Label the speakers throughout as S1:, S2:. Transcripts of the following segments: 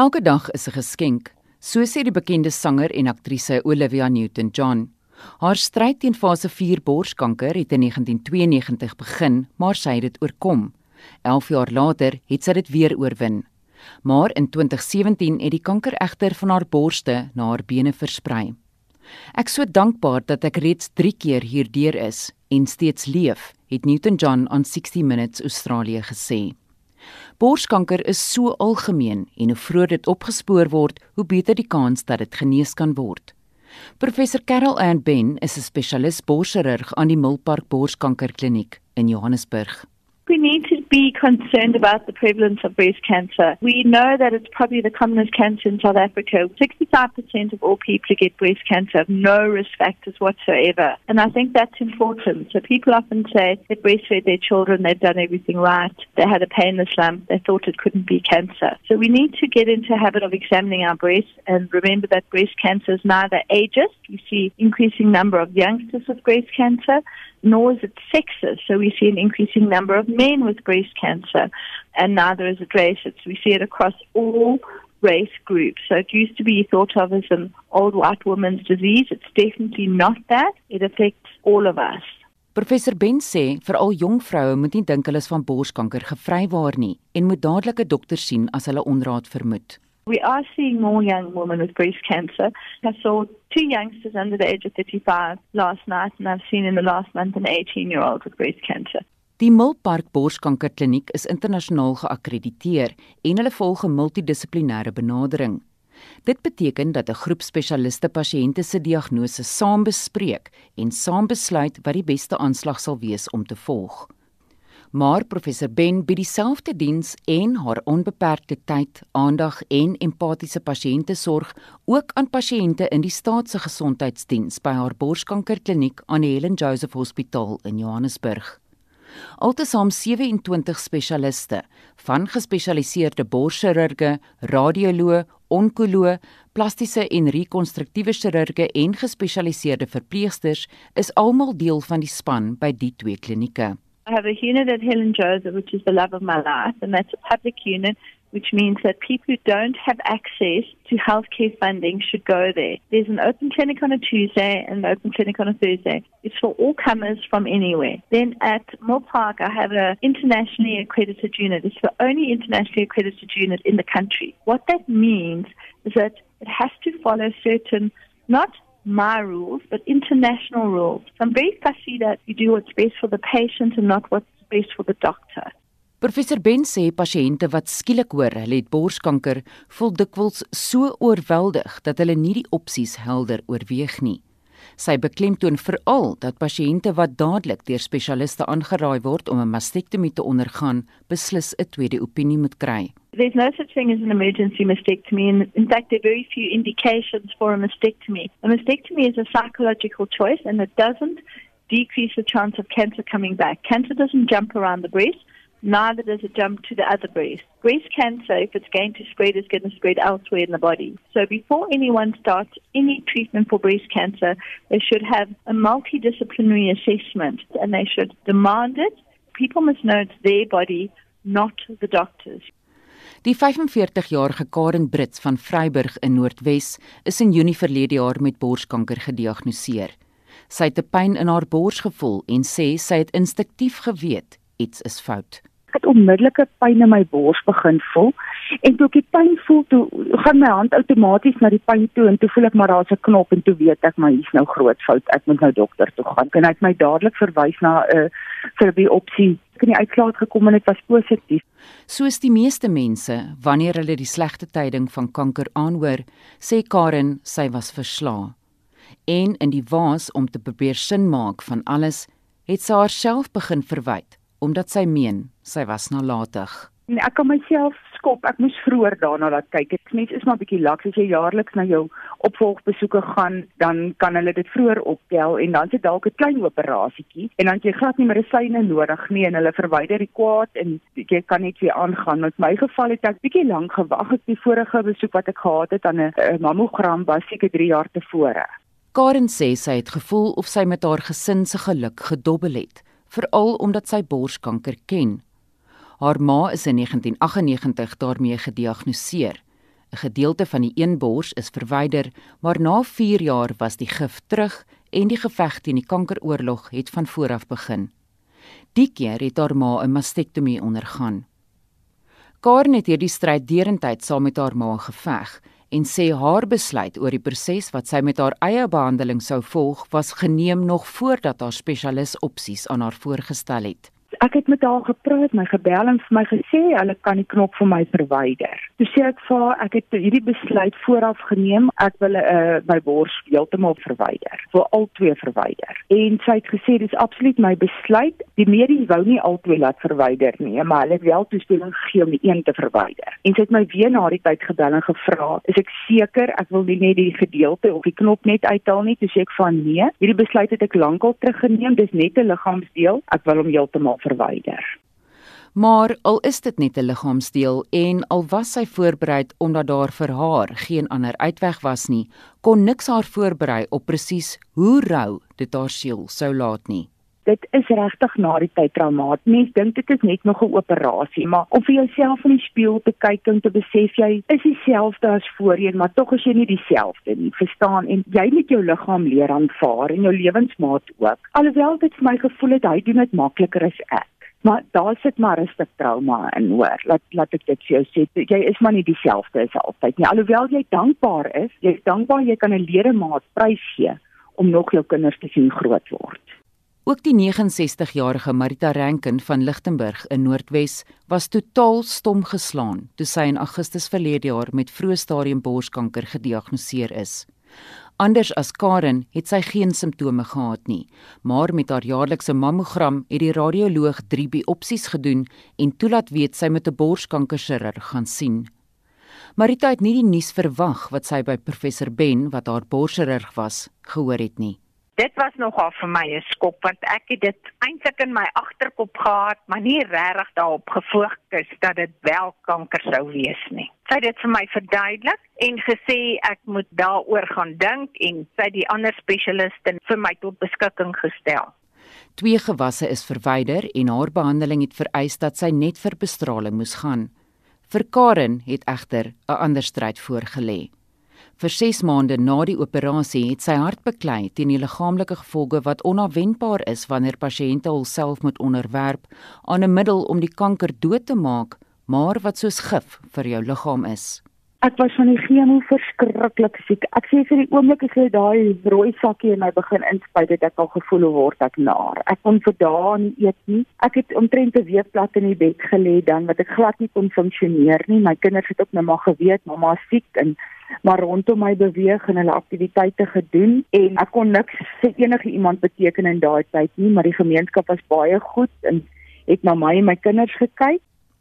S1: Elke dag is 'n geskenk, so sê die bekende sanger en aktrise Olivia Newton-John. Haar stryd teen fase 4 borskanker het in 1992 begin, maar sy het dit oorkom. 11 jaar later het sy dit weer oorwin. Maar in 2017 het die kanker egter van haar borste na haar bene versprei. Ek so dankbaar dat ek reeds 3 keer hierdeur is en steeds leef, het Newton-John aan 60 Minutes Australië gesê. Borskanker is so algemeen en hoe vroeër dit opgespoor word, hoe beter die kans dat dit genees kan word. Professor Carol Ann Ben is 'n spesialis borschirurg aan die Milpark Borskankerkliniek in Johannesburg.
S2: We need to be concerned about the prevalence of breast cancer. We know that it's probably the commonest cancer in South Africa. 65% of all people get breast cancer have no risk factors whatsoever. And I think that's important. So people often say they breastfed their children, they've done everything right, they had a painless lump, they thought it couldn't be cancer. So we need to get into a habit of examining our breasts and remember that breast cancer is neither ageist, we see increasing number of youngsters with breast cancer, nor is it sexist. So we see an increasing number of men with breast cancer, and neither is it racist. We see it across all race groups. So it used to be thought of as an old white woman's disease. It's definitely not that. It affects all of us.
S1: Professor Ben sê veral jong vroue moet nie dink hulle is van borskanker gevrywaar nie en moet dadelik 'n dokter sien as hulle onraad vermoed.
S2: We are seeing more young women with breast cancer. I saw two youngsters under the age of 35 last night, and I've seen in the last month an 18 year old with breast cancer.
S1: Die Milpark Borskankerkliniek is internasionaal geakkrediteer en hulle volg 'n multidissiplinêre benadering. Dit beteken dat 'n groep spesialiste pasiënte se diagnose saam bespreek en saam besluit wat die beste aanslag sal wees om te volg. Maar professor Ben bied dieselfde diens en haar onbeperkte tyd, aandag en empatiese pasiëntesorg ook aan pasiënte in die staatse gesondheidsdiens by haar borskankerkliniek aan die Helen Joseph Hospitaal in Johannesburg. Altesaam 27 spesialiste van gespesialiseerde borschirurge, radioloë, onkoloë, plastiese en rekonstruktiewe chirurge en gespesialiseerde verpleegsters is almal deel van die span by die twee klinieke.
S2: I have a unit at Helen Joseph, which is the love of my life, and that's a public unit, which means that people who don't have access to healthcare funding should go there. There's an open clinic on a Tuesday and an open clinic on a Thursday. It's for all comers from anywhere. Then at Moore Park, I have an internationally accredited unit. It's the only internationally accredited unit in the country. What that means is that it has to follow certain, not my rules, but international rules. So I'm very fussy that you do what's best for the patient and not what's best for the doctor.
S1: Professor Ben sê pasiënte wat skielik hoor hulle het borskanker, voel dikwels so oorweldig dat hulle nie die opsies helder oorweeg nie. Sy beklemtoon veral dat pasiënte wat dadelik deur spesialiste aangeraai word om 'n mastektomie te ondergaan, beslis 'n tweede opinie moet kry.
S2: There's no such thing as an emergency mastectomy, and in fact, there are very few indications for a mastectomy. A mastectomy is a psychological choice, and it doesn't decrease the chance of cancer coming back. Cancer doesn't jump around the breast, neither does it jump to the other breast. Breast cancer, if it's going to spread, is going to spread elsewhere in the body. So before anyone starts any treatment for breast cancer, they should have a multidisciplinary assessment, and they should demand it. People must know it's their body, not the doctor's.
S1: Die 45-jarige Karen Brits van Vryburg in Noordwes is in Junie verlede jaar met borskanker gediagnoseer. Sy het 'n pyn in haar bors gevoel en sê sy het instinktief geweet iets is fout.
S3: Ek het onmiddellike pyn in my bors begin voel en toe ek die pyn voel, toe gaan my hand outomaties na die pyn toe en toe voel ek maar daar's 'n knop en toe weet ek maar hier's nou groot fout. Ek moet nou dokter toe gaan. En hy het my dadelik verwys na 'n uh, vir die opsie en die uitslaat gekom en dit was positief.
S1: Soos die meeste mense, wanneer hulle die slegte tyding van kanker aanhoor, sê Karen sy was verslae. En in die waas om te probeer sin maak van alles, het sy haarself begin verwyd omdat sy meen sy was nalatig.
S3: En ek kan myself skop. Ek moes vroeër daarna laat kyk. Dit mens is maar bietjie laks as jy jaarliks na jou opvolgbesoeke gaan, dan kan hulle dit vroeër optel en dan sit dalk 'n klein operasietjie en dan jy glad nie medisyne nodig nie en hulle verwyder die kwaad en jy kan net weer aangaan. Met my geval het ek bietjie lank gewag. Ek die vorige besoek wat ek gehad het aan 'n mammogram was seker 3 jaar tevore.
S1: Karen sê sy het gevoel of sy met haar gesin se geluk gedobbel het, veral omdat sy borskanker ken. Haar ma is in 1998 daarmee gediagnoseer. 'n Gedeelte van die een bors is verwyder, maar na 4 jaar was die gif terug en die geveg teen die kankeroorlog het van voor af begin. Die keer het haar ma 'n mastektomie ondergaan. Karen het hierdie stryd derentyd saam met haar ma geveg en sê haar besluit oor die proses wat sy met haar eie behandeling sou volg was geneem nog voordat haar spesialis opsies aan haar voorgestel het
S3: ek het met haar gepraat, my gebel en vir my gesê hulle kan die knop vir my verwyder. Toe sê ek vir haar ek het hierdie besluit vooraf geneem, ek wil uh, my bors heeltemal verwyder, vir al twee verwyder. En sy het gesê dis absoluut my besluit. Die medies wou nie al twee laat verwyder nie, maar hulle het wel toestemming gegee om die een te verwyder. En sy het my weer na die tyd gebel en gevra, "Is ek seker ek wil nie net die gedeelte of die knop net uithaal nie?" Toe sê ek van nee, hierdie besluit het ek lankal teruggeneem, dis net 'n liggaamsdeel. Ek wil hom heeltemal verwyder.
S1: Maar al is dit net 'n liggaamsdeel en al was sy voorberei omdat daar vir haar geen ander uitweg was nie, kon niks haar voorberei op presies hoe rou dit haar siel sou laat nie
S3: dit is regtig na die tyd traumaties. Mense dink dit is net nog 'n operasie, maar om vir jouself in die spieël te kyk en te besef jy is dieselfde as voorheen, maar tog is jy nie dieselfde nie. Verstaan? En jy moet jou liggaam leer aanvaar en jou lewensmaat ook. Alhoewel dit vir my gevoel het hy doen dit makliker as ek. Maar daar sit maar 'n stuk trauma in, hoor. Laat laat ek dit vir jou sê. Jy is maar nie dieselfde as altyd nie. Alhoewel jy dankbaar is, jy's dankbaar jy kan 'n ledemaat prys gee om nog jou kinders te sien groot word.
S1: Ook die 69-jarige Marita Rankin van Lichtenburg in Noordwes was totaal stom geslaan toe sy in Augustus verlede jaar met vroeë stadium borskanker gediagnoseer is. Anders as Karen het sy geen simptome gehad nie, maar met haar jaarlikse mammogram het die radioloog 3 biopsies gedoen en toelaat weet sy met 'n borskankerchirurg gaan sien. Marita het nie die nuus verwag wat sy by professor Ben, wat haar borschirurg was, gehoor het nie
S4: dit was nogal vir my 'n skok want ek het dit eintlik in my agterkop gehad, maar nie regtig daarop gefokus dat dit wel kanker sou wees nie. Sy het dit vir my verduidelik en gesê ek moet daaroor gaan dink en sy die ander spesialiste vir my tot beskikking gestel.
S1: Twee gewasse is verwyder en haar behandeling het vereis dat sy net vir bestraling moes gaan. Vir Karen het egter 'n ander stryd voorgelê. Vir 6 maande na die operasie het sy hart beklei teen die liggaamlike gevolge wat onverwendbaar is wanneer pasiënte hulself moet onderwerp aan 'n middel om die kanker dood te maak, maar wat soos gif vir jou liggaam is.
S3: Ek was van die chemo verskriklik siek. Ek sê vir die oomblik as jy daai rooi sakkie in my begin inspuit het, ek al gevoel hoe word ek naar. Ek kon vir dae nie eet nie. Ek het omtrent 'n week plat in die bed gelê dan wat ek glad nie kon funksioneer nie. My kinders het ook net maar geweet mamma is siek en maar rondom my beweeg en hulle aktiwiteite gedoen en ek kon niks vir enige iemand beteken in daai tyd nie, maar die gemeenskap was baie goed en het na my en my kinders gekyk.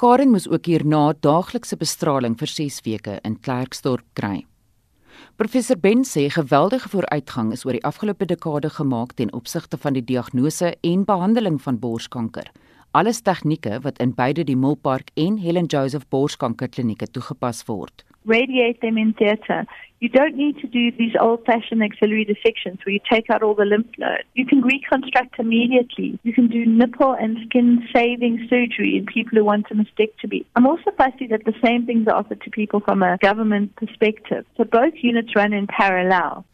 S1: Karen moes ook hierna daaglikse bestraling vir 6 weke in Klerksdorp kry. Professor Ben sê geweldige vooruitgang is oor die afgelope dekade gemaak ten opsigte van die diagnose en behandeling van borskanker. Alles tegnieke wat in beide die Milpark en Helen Joseph Borskankerklinieke toegepas word
S2: radiate them in theatre. You don't need to do these old fashioned axillary dissections where you take out all the lymph nodes. You can reconstruct immediately. You can do nipple and skin saving surgery in people who want a mastectomy. I'm also fussy that the same things are offered to people from a government perspective. So both units run in parallel.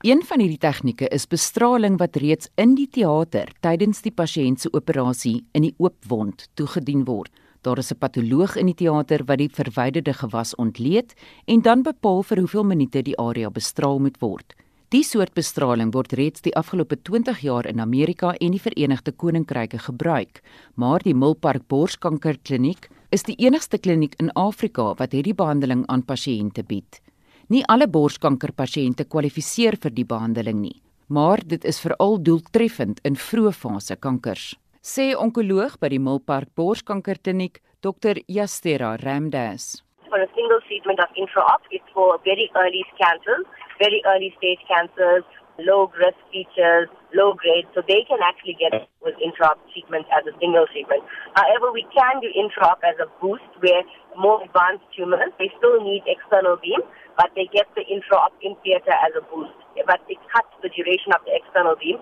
S1: Een van hierdie tegnieke is bestraling wat reeds in die teater tydens die pasiënt se operasie in die oop wond toegedien word. Daar is 'n patoloog in die teater wat die verwyderde gewas ontleed en dan bepaal vir hoeveel minute die area bestraal moet word. Die soort bestraling word reeds die afgelope 20 jaar in Amerika en die Verenigde Koninkryke gebruik, maar die Milpark Borskankerkliniek is die enigste kliniek in Afrika wat hierdie behandeling aan pasiënte bied. Nie alle borskankerpasiënte kwalifiseer vir die behandeling nie, maar dit is veral doeltreffend in vroeë fase kankers sê onkoloog by die Milpark Borskankerkliniek, Dr. Yastera Ramdas.
S5: For a single treatment of intraop, it's for very early cancers, very early stage cancers, low risk features, low grade, so they can actually get with intraop treatment as a single treatment. However, we can do intraop as a boost where more advanced tumors, they still need external beam, but they get the intraop in theater as a boost. But it cuts the duration of the external beam.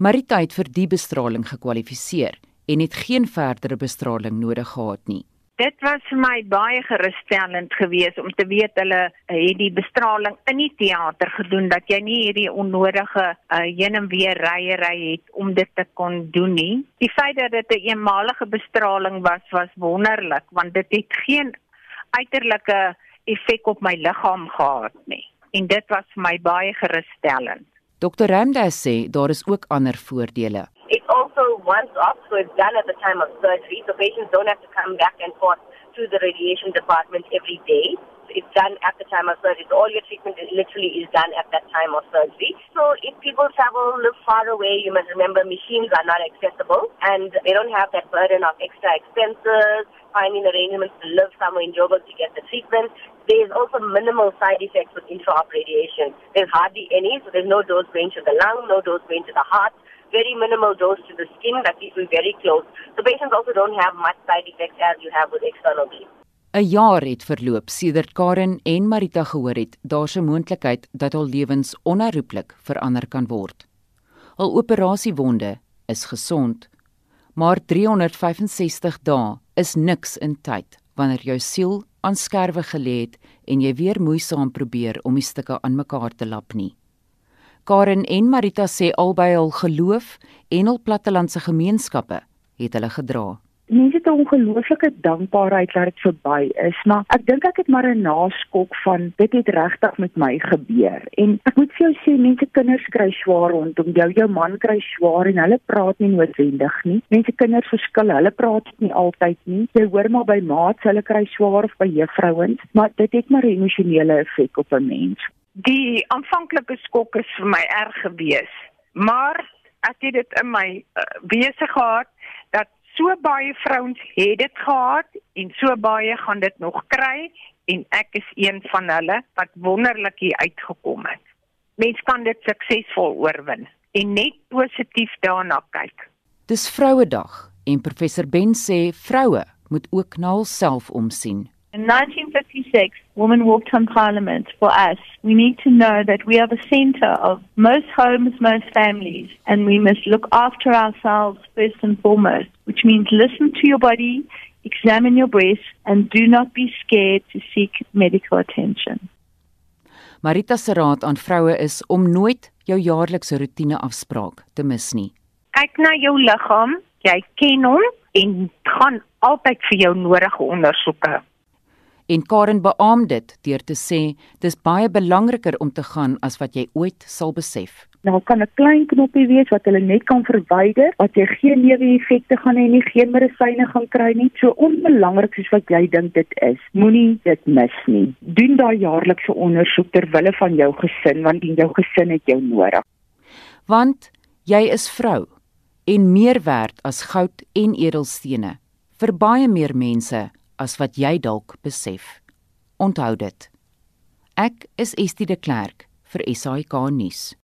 S1: Marita het vir die bestraling gekwalifiseer en het geen verdere bestraling nodig gehad nie.
S4: Dit was vir my baie gerusstellend geweest om te weet hulle het die bestraling in die teater gedoen dat jy nie hierdie onnodige uh, heen en weer ryery het om dit te kon doen nie. Die feit dat dit 'n een eenmalige bestraling was was wonderlik want dit het geen uiterlike effek op my liggaam gehad nie. En dit was vir my baie gerusstellend.
S1: Dr. Ramdas sê daar is ook ander voordele.
S5: It's also once off, so it's done at the time of surgery, so patients don't have to come back and forth to the radiation department every day. It's done at the time of surgery. So all your treatment literally is done at that time of surgery. So if people travel, live far away, you must remember machines are not accessible and they don't have that burden of extra expenses, finding arrangements to live somewhere in Joburg to get the treatment. There's also minimal side effects with intra-op radiation. There's hardly any, so there's no dose going to the lung, no dose going to the heart, very minimal dose to the skin that keeps you very close. So patients also don't have much side effects as you have with external beams.
S1: 'n Jaar het verloop sedert Karen en Marita gehoor het daar's 'n moontlikheid dat hul lewens onherroepelik verander kan word. Hul operasiewonde is gesond, maar 365 dae is niks in tyd wanneer jou siel aan skerwe gelê het en jy weer moeisaam probeer om die stukke aan mekaar te lap nie. Karen en Marita sê albei hul geloof en hul plattelandse gemeenskappe het hulle gedra
S3: mense het 'n ongelooflike dankbaarheid dat dit verby is, maar ek dink ek het maar 'n naskok van dit het regtig met my gebeur. En ek moet vir jou sê mense kinders kry swaar rondom jou, jou man kry swaar en hulle praat nie noodwendig nie. Mense kinders verskil, hulle praat nie altyd nie. Jy hoor maar by maats hulle kry swaar of by juffrouens, maar dit het maar 'n emosionele effek op 'n mens.
S4: Die aanvanklike skok is vir my erg gewees, maar ek het dit in my uh, wese gehad so baie vrouens het dit gehad en so baie gaan dit nog kry en ek is een van hulle wat wonderlik hier uitgekom het. Mens kan dit suksesvol oorwin en net positief daarna kyk.
S1: Dis Vrouedag en professor Ben sê vroue moet ook na hulself omsien.
S2: In 1956, women walked on parliament. For us, we need to know that we are the center of most homes, most families, and we must look after ourselves first and foremost, which means listen to your body, examine your breast, and do not be scared to seek medical attention.
S1: Marita se raad aan vroue is om nooit jou jaarlikse roetine afspraak te mis nie.
S4: Kyk na jou liggaam, jy ken hom en gaan altyd vir jou nodige ondersoeke
S1: en Karen beamoed dit deur te sê dis baie belangriker om te gaan as wat jy ooit sal besef.
S3: Nou kan 'n klein knoppie wees wat hulle net kan verwyder, wat jy geen neeweffekte gaan hê nie, geen medisyne gaan kry nie. So onbelangrik soos wat jy dink dit is, moenie dit mis nie. Doen daai jaarlikse ondersoek ter wille van jou gesin want jou gesin het jou nodig.
S1: Want jy is vrou en meer werd as goud en edelstene vir baie meer mense as wat jy dalk besef. Onthou dit. Ek is Estie de Klerk vir SAK nuus.